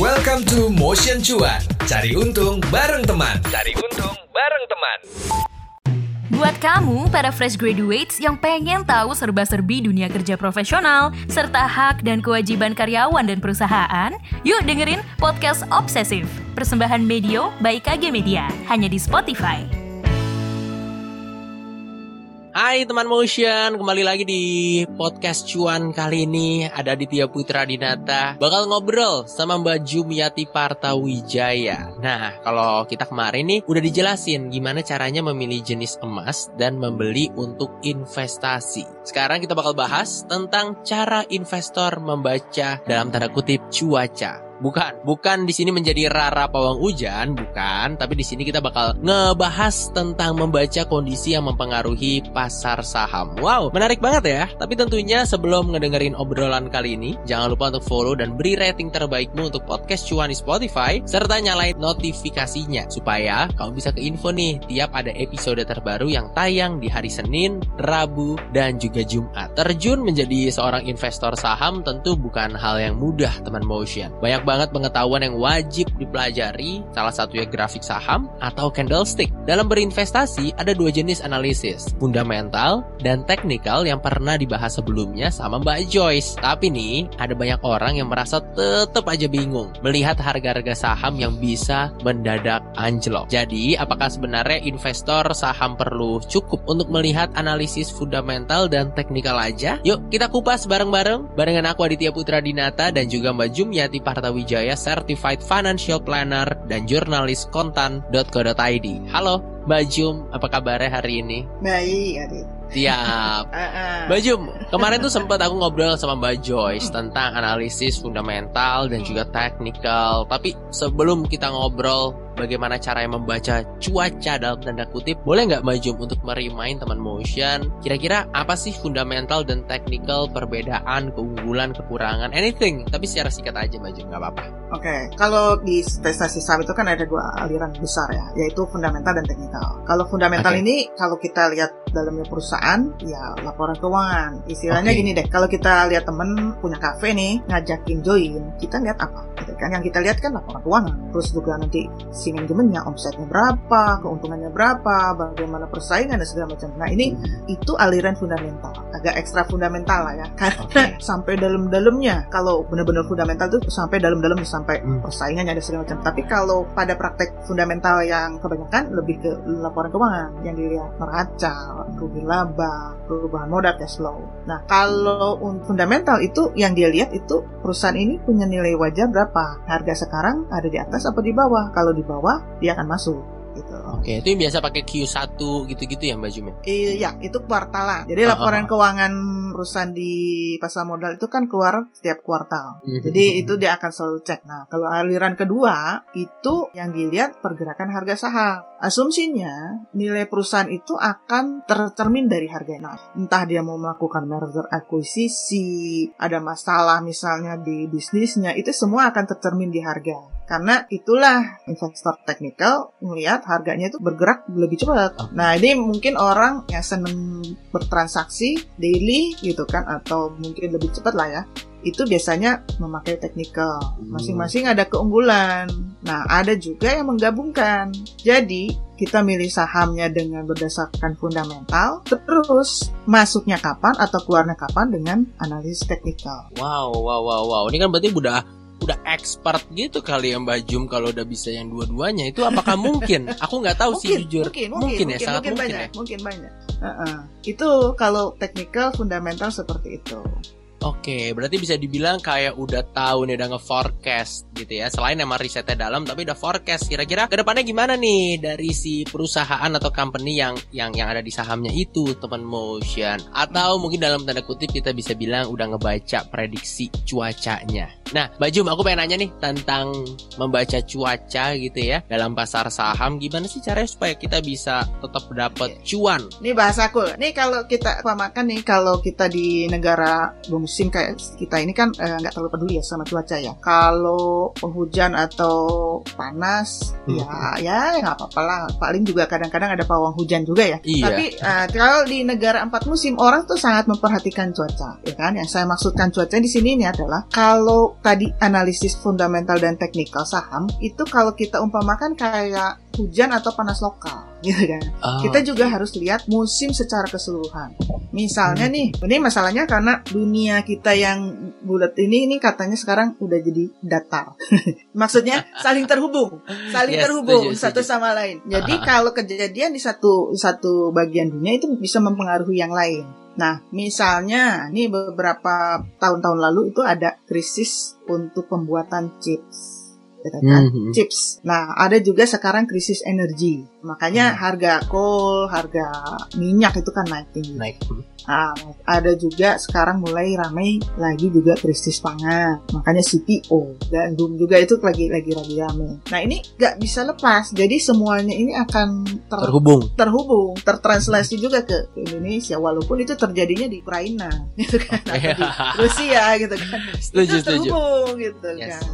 Welcome to Motion Cuan. Cari untung bareng teman. Cari untung bareng teman. Buat kamu, para fresh graduates yang pengen tahu serba-serbi dunia kerja profesional, serta hak dan kewajiban karyawan dan perusahaan, yuk dengerin Podcast Obsesif, persembahan Medio by KG Media, hanya di Spotify. Hai teman motion, kembali lagi di podcast cuan kali ini ada Aditya Putra Dinata bakal ngobrol sama Mbak Jumiati Partawijaya. Nah, kalau kita kemarin nih udah dijelasin gimana caranya memilih jenis emas dan membeli untuk investasi. Sekarang kita bakal bahas tentang cara investor membaca dalam tanda kutip cuaca. Bukan, bukan di sini menjadi rara pawang hujan, bukan. Tapi di sini kita bakal ngebahas tentang membaca kondisi yang mempengaruhi pasar saham. Wow, menarik banget ya. Tapi tentunya sebelum ngedengerin obrolan kali ini, jangan lupa untuk follow dan beri rating terbaikmu untuk podcast cuan di Spotify, serta nyalain notifikasinya supaya kamu bisa ke info nih tiap ada episode terbaru yang tayang di hari Senin, Rabu, dan juga Jumat. Terjun menjadi seorang investor saham tentu bukan hal yang mudah, teman motion. Banyak banget pengetahuan yang wajib dipelajari, salah satunya grafik saham atau candlestick. Dalam berinvestasi, ada dua jenis analisis, fundamental dan teknikal yang pernah dibahas sebelumnya sama Mbak Joyce. Tapi nih, ada banyak orang yang merasa tetap aja bingung melihat harga-harga saham yang bisa mendadak anjlok. Jadi, apakah sebenarnya investor saham perlu cukup untuk melihat analisis fundamental dan teknikal aja? Yuk, kita kupas bareng-bareng barengan aku Aditya Putra Dinata dan juga Mbak Jumyati Partawi Wijaya Certified Financial Planner dan jurnalis kontan.co.id. Halo, Mbak Jum, apa kabarnya hari ini? Baik, Adit. Siap. Uh, Mbak Jum, kemarin tuh sempat aku ngobrol sama Mbak Joyce tentang analisis fundamental dan juga teknikal. Tapi sebelum kita ngobrol bagaimana cara membaca cuaca dalam tanda kutip, boleh nggak Mbak Jum untuk merimain teman motion? Kira-kira apa sih fundamental dan teknikal perbedaan, keunggulan, kekurangan, anything? Tapi secara singkat aja Mbak Jum, nggak apa-apa. Oke, okay. kalau di investasi saham itu kan ada dua aliran besar ya, yaitu fundamental dan teknikal. Kalau fundamental Oke. ini, kalau kita lihat dalamnya perusahaan, ya laporan keuangan. Istilahnya Oke. gini deh, kalau kita lihat temen punya kafe nih, ngajakin join, kita lihat apa? Gitu kan? Yang kita lihat kan laporan keuangan. Terus juga nanti si manajemennya, omsetnya berapa, keuntungannya berapa, bagaimana persaingan dan segala macam. Nah ini itu aliran fundamental, agak ekstra fundamental lah ya, karena Oke. sampai dalam-dalamnya. Kalau benar-benar fundamental itu sampai dalam-dalam sampai Hmm. persaingannya ada segala macam. Tapi kalau pada praktek fundamental yang kebanyakan lebih ke laporan keuangan yang dilihat neraca, rugi laba, perubahan modal, cash flow. Nah kalau un- fundamental itu yang dia lihat itu perusahaan ini punya nilai wajar berapa, harga sekarang ada di atas apa di bawah. Kalau di bawah dia akan masuk. Gitu. Oke, itu yang biasa pakai Q1 gitu-gitu ya Mbak Jum ya? Iya, itu kuartalan. Jadi Ah, laporan ah, ah. keuangan perusahaan di pasar modal itu kan keluar setiap kuartal. Jadi itu dia akan selalu cek. Nah, kalau aliran kedua itu yang dilihat pergerakan harga saham. Asumsinya nilai perusahaan itu akan tercermin dari harganya. Nah, entah dia mau melakukan merger akuisisi, ada masalah misalnya di bisnisnya, itu semua akan tercermin di harga. Karena itulah investor teknikal melihat harganya itu bergerak lebih cepat. Nah, ini mungkin orang yang seneng bertransaksi daily gitu kan atau mungkin lebih cepat lah ya itu biasanya memakai technical. Masing-masing ada keunggulan. Nah, ada juga yang menggabungkan. Jadi, kita milih sahamnya dengan berdasarkan fundamental, terus masuknya kapan atau keluarnya kapan dengan analisis teknikal. Wow, wow, wow, wow. Ini kan berarti udah udah expert gitu kali ya Mbak Jum kalau udah bisa yang dua-duanya. Itu apakah mungkin? Aku nggak tahu sih jujur. mungkin, mungkin, ya, sangat mungkin, banyak, ya. mungkin banyak. Uh-uh. Itu kalau technical fundamental seperti itu. Oke, berarti bisa dibilang kayak udah tahu nih udah nge-forecast gitu ya. Selain emang risetnya dalam tapi udah forecast kira-kira ke depannya gimana nih dari si perusahaan atau company yang yang yang ada di sahamnya itu teman motion atau mungkin dalam tanda kutip kita bisa bilang udah ngebaca prediksi cuacanya. Nah, Mbak Jum, aku pengen nanya nih tentang membaca cuaca gitu ya dalam pasar saham. Gimana sih caranya supaya kita bisa tetap dapat cuan? Ini bahasaku. Nih kalau kita pamakan nih kalau kita di negara musim kayak kita ini kan eh, nggak terlalu peduli ya sama cuaca ya. Kalau penghujan atau panas Hmm. ya ya nggak apa-apa lah. Paling juga kadang-kadang ada pawang hujan juga ya. Iya. Tapi eh, kalau di negara empat musim orang tuh sangat memperhatikan cuaca, ya kan? Yang saya maksudkan cuaca di sini ini adalah kalau tadi analisis fundamental dan teknikal saham itu kalau kita umpamakan kayak hujan atau panas lokal gitu kan. Oh, Kita juga harus lihat musim secara keseluruhan. Misalnya Hmm. nih, ini masalahnya karena dunia kita yang bulat ini ini katanya sekarang udah jadi datar. Maksudnya saling terhubung, saling Yes, terhubung setuju, satu setuju. sama lain. Jadi Ah. kalau kejadian di satu satu bagian dunia itu bisa mempengaruhi yang lain. Nah, misalnya nih beberapa tahun-tahun lalu itu ada krisis untuk pembuatan chips. Gitu kan? Mhm. chips. Nah, ada juga sekarang krisis energi. Makanya Hmm. harga coal, harga minyak itu kan naik tinggi. naik. Ah, ada juga sekarang mulai ramai lagi juga krisis pangan. Makanya CPO dan boom juga itu lagi lagi lagi ramai. Nah, ini nggak bisa lepas. Jadi semuanya ini akan ter- Terhubung. terhubung, tertranslasi juga ke, ke Indonesia walaupun itu terjadinya di Ukraina gitu kan di Rusia gitu kan. Setuju, itu setuju. terhubung gitu Yes. kan.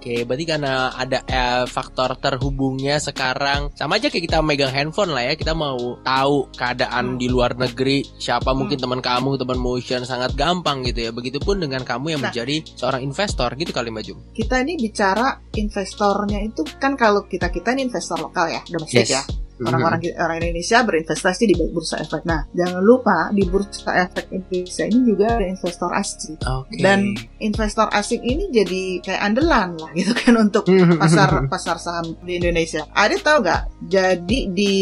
Oke, berarti karena ada eh, faktor terhubungnya sekarang sama aja kayak kita megang handphone lah ya. Kita mau tahu keadaan Hmm. di luar negeri, siapa mungkin teman kamu, teman motion sangat gampang gitu ya. Begitupun dengan kamu yang Nah. menjadi seorang investor gitu kali Mbak Jum. kita ini bicara investornya itu kan kalau kita kita ini investor lokal ya domestik ya orang-orang Mhm. orang Indonesia berinvestasi di bursa efek. Nah jangan lupa di bursa efek Indonesia ini juga ada investor asing Oke. dan investor asing ini jadi kayak andalan lah gitu kan untuk pasar pasar saham di Indonesia. Ada tahu nggak? Jadi di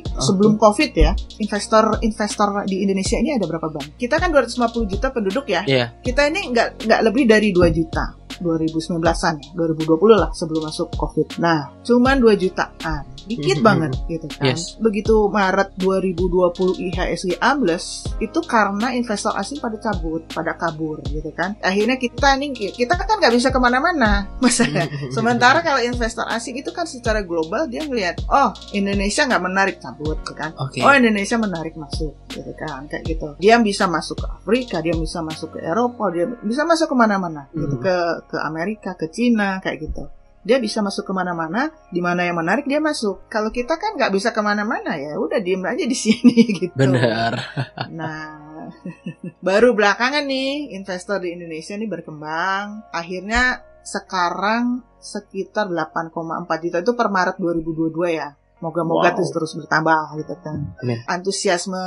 sebelum COVID ya investor investor di Indonesia ini ada berapa bank? Kita kan 250 juta penduduk ya Iya. kita ini nggak nggak lebih dari 2 juta 2019-an ya 2020 lah sebelum masuk covid nah cuman 2 jutaan dikit Mhm. banget gitu kan Yes. begitu Maret 2020 IHSG ambles itu karena investor asing pada cabut pada kabur gitu kan akhirnya kita nih kita kan nggak bisa ke mana-mana masalah sementara kalau investor asing itu kan secara global dia ngelihat oh Indonesia nggak menarik cabut gitu kan Oke. Oh Indonesia menarik masuk gitu kan kayak gitu. Dia bisa masuk ke Afrika, dia bisa masuk ke Eropa, dia bisa masuk ke mana-mana gitu Hmm. ke ke Amerika, ke Cina kayak gitu. Dia bisa masuk ke mana-mana, di mana yang menarik dia masuk. Kalau kita kan nggak bisa ke mana-mana ya, udah diem aja di sini gitu. Benar. Nah, baru belakangan nih investor di Indonesia nih berkembang. Akhirnya sekarang sekitar 8,4 juta itu per Maret 2022 ya. Moga-moga Wow. terus terus bertambah gitu kan. Amin. Antusiasme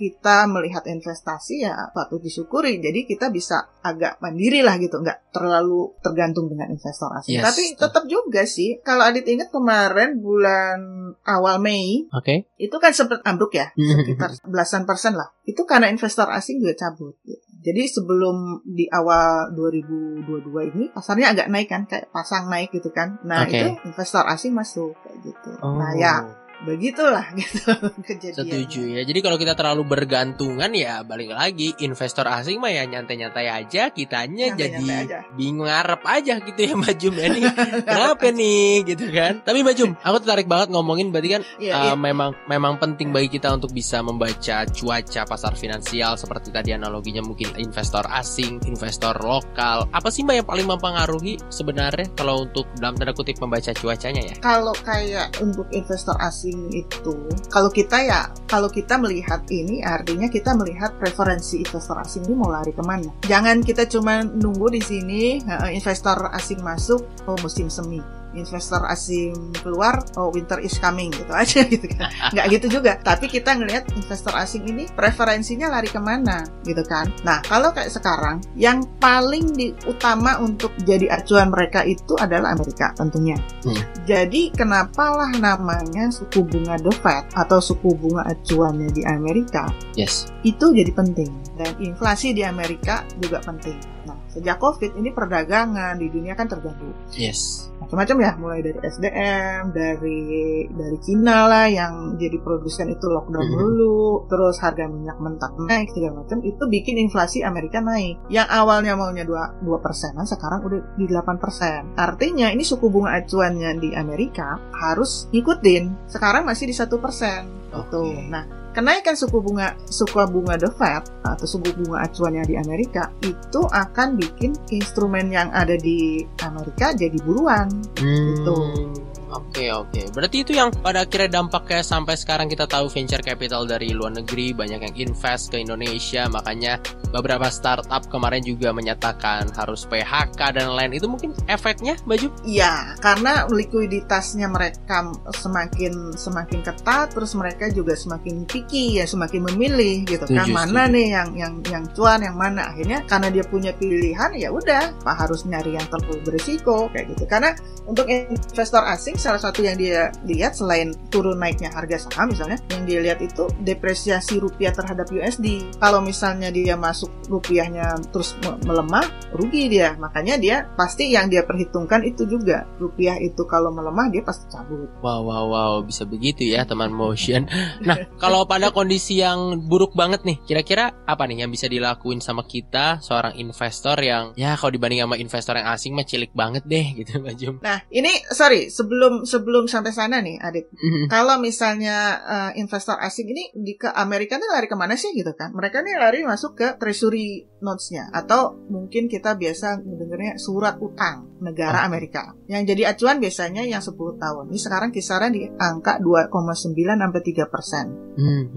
kita melihat investasi ya patut disyukuri. Jadi kita bisa agak mandiri lah gitu, nggak terlalu tergantung dengan investor asing. Yes. Tapi tetap juga sih, kalau Adit ingat kemarin bulan awal Mei Oke. itu kan sempat ambruk ya sekitar belasan persen lah itu karena investor asing juga cabut gitu. jadi sebelum di awal 2022 ini pasarnya agak naik kan kayak pasang naik gitu kan nah Oke. itu investor asing masuk kayak gitu Oh. nah ya begitulah gitu kejadiannya Setuju ya. Jadi kalau kita terlalu bergantungan ya balik lagi investor asing mah ya nyantai-nyantai aja, kitanya Nyantai-nyantai jadi aja. bingung ngarep aja gitu ya Mbak Jum ya nih. Kenapa nih gitu kan? Tapi Mbak Jum, aku tertarik banget ngomongin berarti kan Iya, uh, iya. memang memang penting bagi kita untuk bisa membaca cuaca pasar finansial seperti tadi analoginya mungkin investor asing, investor lokal. Apa sih Mbak yang paling mempengaruhi sebenarnya kalau untuk dalam tanda kutip membaca cuacanya ya? kalau kayak untuk investor asing itu kalau kita ya kalau kita melihat ini artinya kita melihat preferensi investor asing ini mau lari ke mana. Jangan kita cuma nunggu di sini investor asing masuk oh musim semi investor asing keluar oh winter is coming gitu aja gitu kan nggak gitu juga tapi kita ngelihat investor asing ini preferensinya lari ke mana gitu kan nah kalau kayak sekarang yang paling utama untuk jadi acuan mereka itu adalah Amerika tentunya jadi kenapa lah namanya suku bunga The Fed atau suku bunga acuannya di Amerika Yes. itu jadi penting dan inflasi di Amerika juga penting. Nah, sejak Covid ini perdagangan di dunia kan terganggu. Yes. Macam-macam ya, mulai dari SDM, dari dari Cina lah yang jadi produsen itu lockdown Mhm. dulu, terus harga minyak mentah naik segala macam itu bikin inflasi Amerika naik. Yang awalnya maunya 2 2 persenan sekarang udah di 8 persen. Artinya ini suku bunga acuannya di Amerika harus ngikutin. Sekarang masih di satu persen. Gitu. Oke. Nah, kenaikan suku bunga suku bunga The Fed atau suku bunga acuannya di Amerika itu akan bikin instrumen yang ada di Amerika jadi buruan. Hmm. Gitu. Oke oke, berarti itu yang pada akhirnya dampaknya sampai sekarang kita tahu venture capital dari luar negeri banyak yang invest ke Indonesia, makanya beberapa startup kemarin juga menyatakan harus PHK dan lain itu mungkin efeknya baju? Iya, karena likuiditasnya mereka semakin semakin ketat, terus mereka juga semakin picky ya, semakin memilih gitu kan. Mana nih yang yang yang cuan, yang mana? Akhirnya karena dia punya pilihan ya udah, pak harus nyari yang terlalu berisiko kayak gitu. Karena untuk investor asing salah satu yang dia lihat selain turun naiknya harga saham misalnya, yang dia lihat itu depresiasi rupiah terhadap USD. Kalau misalnya dia masuk rupiahnya terus me- melemah, rugi dia. Makanya dia pasti yang dia perhitungkan itu juga rupiah itu kalau melemah dia pasti cabut. Wow wow wow bisa begitu ya teman motion. Nah kalau pada kondisi yang buruk banget nih, kira-kira apa nih yang bisa dilakuin sama kita seorang investor yang ya kalau dibanding sama investor yang asing mah cilik banget deh gitu baju. Nah, ini sorry sebelum sebelum sampai sana nih, Adit. Kalau misalnya eh, investor asing ini di ke Amerika nih lari ke mana sih gitu kan? Mereka nih lari masuk ke treasury notes-nya atau mungkin kita biasa mendengarnya surat utang negara Oke. Amerika. Yang jadi acuan biasanya yang 10 tahun. Ini sekarang kisaran di angka 2,9 sampai 3 persen.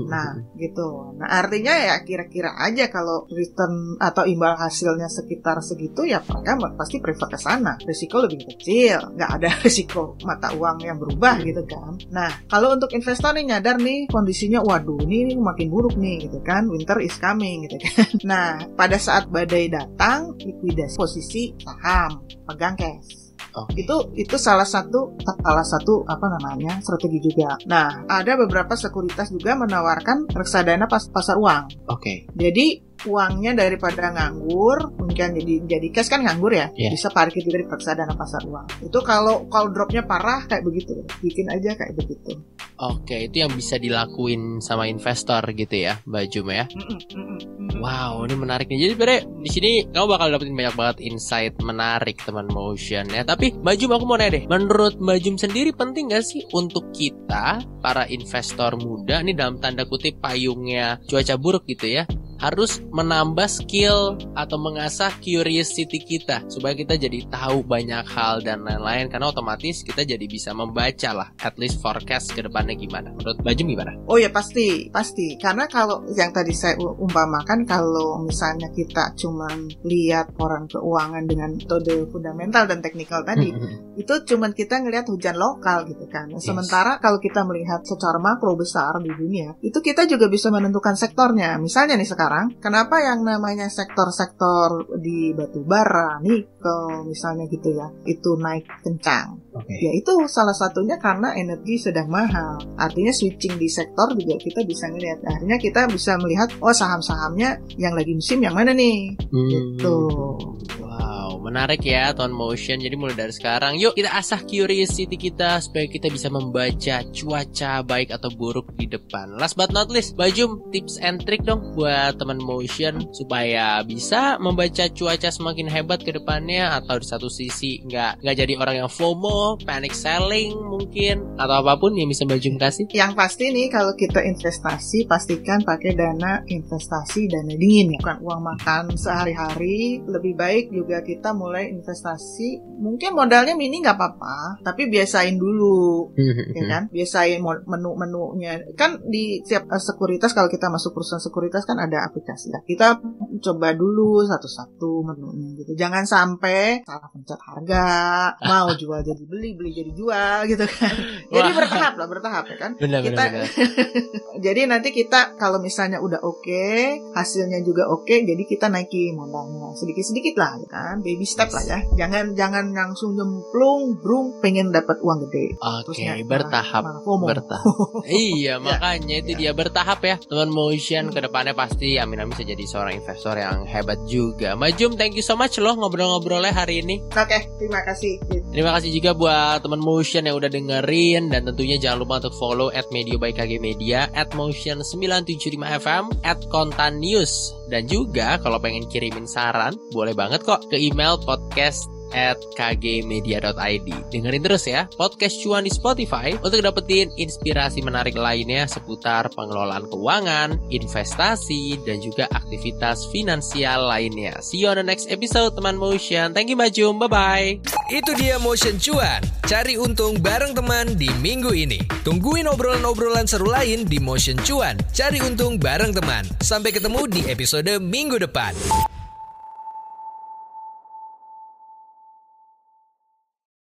Nah, gitu. Nah, artinya ya kira-kira aja kalau return atau imbal hasilnya sekitar segitu ya mereka pasti prefer ke sana. Risiko lebih kecil, nggak ada risiko mata uang yang berubah gitu kan. Nah, kalau untuk investor nih nyadar nih kondisinya, waduh ini makin buruk nih gitu kan, winter is coming gitu kan. Nah, pada saat badai datang, likuidasi posisi saham, pegang cash Oke. itu itu salah satu salah satu apa namanya strategi juga. Nah ada beberapa sekuritas juga menawarkan reksadana pas pasar uang. Oke. Jadi uangnya daripada nganggur mungkin jadi jadi cash kan nganggur ya Iya. bisa parkir juga di reksadana pasar uang. Itu kalau kalau dropnya parah kayak begitu bikin aja kayak begitu. Oke, itu yang bisa dilakuin sama investor gitu ya, Mbak Jum ya. Mm. Wow, ini menarik nih. Jadi sebenarnya di sini kamu bakal dapetin banyak banget insight menarik teman motion ya. Tapi Mbak Jum aku mau nanya deh, menurut Mbak Jum sendiri penting gak sih untuk kita para investor muda ini dalam tanda kutip payungnya cuaca buruk gitu ya, harus menambah skill atau mengasah curiosity kita supaya kita jadi tahu banyak hal dan lain-lain karena otomatis kita jadi bisa membaca lah at least forecast ke depannya gimana. Menurut Mbak Jum gimana? Oh ya pasti, pasti. Karena kalau yang tadi saya umpamakan kalau misalnya kita cuman lihat orang keuangan dengan metode fundamental dan teknikal tadi, itu cuman kita ngelihat hujan lokal gitu kan. Nah, Yes. Sementara kalau kita melihat secara makro besar di dunia, itu kita juga bisa menentukan sektornya. Misalnya nih sekarang, kenapa yang namanya sektor-sektor di batu bara, nikel misalnya gitu ya, itu naik kencang. Oke. Ya itu salah satunya karena energi sedang mahal. Artinya switching di sektor juga kita bisa ngelihat. Akhirnya kita bisa melihat oh saham-sahamnya yang lagi musim yang mana nih. Gitu. Wow, menarik ya Tone Motion. Jadi mulai dari sekarang, yuk kita asah curiosity kita supaya kita bisa membaca cuaca baik atau buruk di depan. Last but not least, Bajum tips and trick dong buat teman Motion supaya bisa membaca cuaca semakin hebat ke depannya atau di satu sisi nggak nggak jadi orang yang FOMO, panic selling mungkin atau apa pun yang bisa Bajum kasih. Yang pasti nih kalau kita investasi pastikan pakai dana investasi dana dingin ya, bukan uang makan sehari-hari. Lebih baik juga kita mulai investasi. Mungkin modalnya mini nggak apa-apa, tapi biasain dulu ya kan biasain menu-menunya kan di setiap eh, sekuritas kalau kita masuk perusahaan sekuritas kan ada aplikasi ya kita coba dulu satu-satu menunya gitu jangan sampai salah pencet harga mau jual jadi beli beli jadi jual gitu kan jadi Wah. bertahap lah bertahap ya kan Benar Kita- benar. benar. jadi nanti kita kalau misalnya udah oke hasilnya juga oke jadi kita naikin modalnya sedikit-sedikit lah ya kan baby step lah ya jangan jangan langsung nyemplung brung pengen dapat uang gede Oke, Terusnya bertahap. malah bertahap. iya, Ya. makanya itu dia bertahap ya. Teman Motion ke depannya pasti Amin Amin bisa jadi seorang investor yang hebat juga. Majum, thank you so much loh ngobrol-ngobrolnya hari ini. Oke, terima kasih. Terima kasih juga buat teman Motion yang udah dengerin dan tentunya jangan lupa untuk follow at Medio by KG Media, at Motion 975 FM, at Kontan News. Dan juga kalau pengen kirimin saran, boleh banget kok ke email podcast at kgmedia.id Dengerin terus ya podcast cuan di Spotify untuk dapetin inspirasi menarik lainnya seputar pengelolaan keuangan, investasi, dan juga aktivitas finansial lainnya. See you on the next episode teman Motion. Thank you Mbak Jum, bye-bye. Itu dia Motion Cuan. Cari untung bareng teman di minggu ini. Tungguin obrolan-obrolan seru lain di Motion Cuan, cari untung bareng teman. Sampai ketemu di episode minggu depan.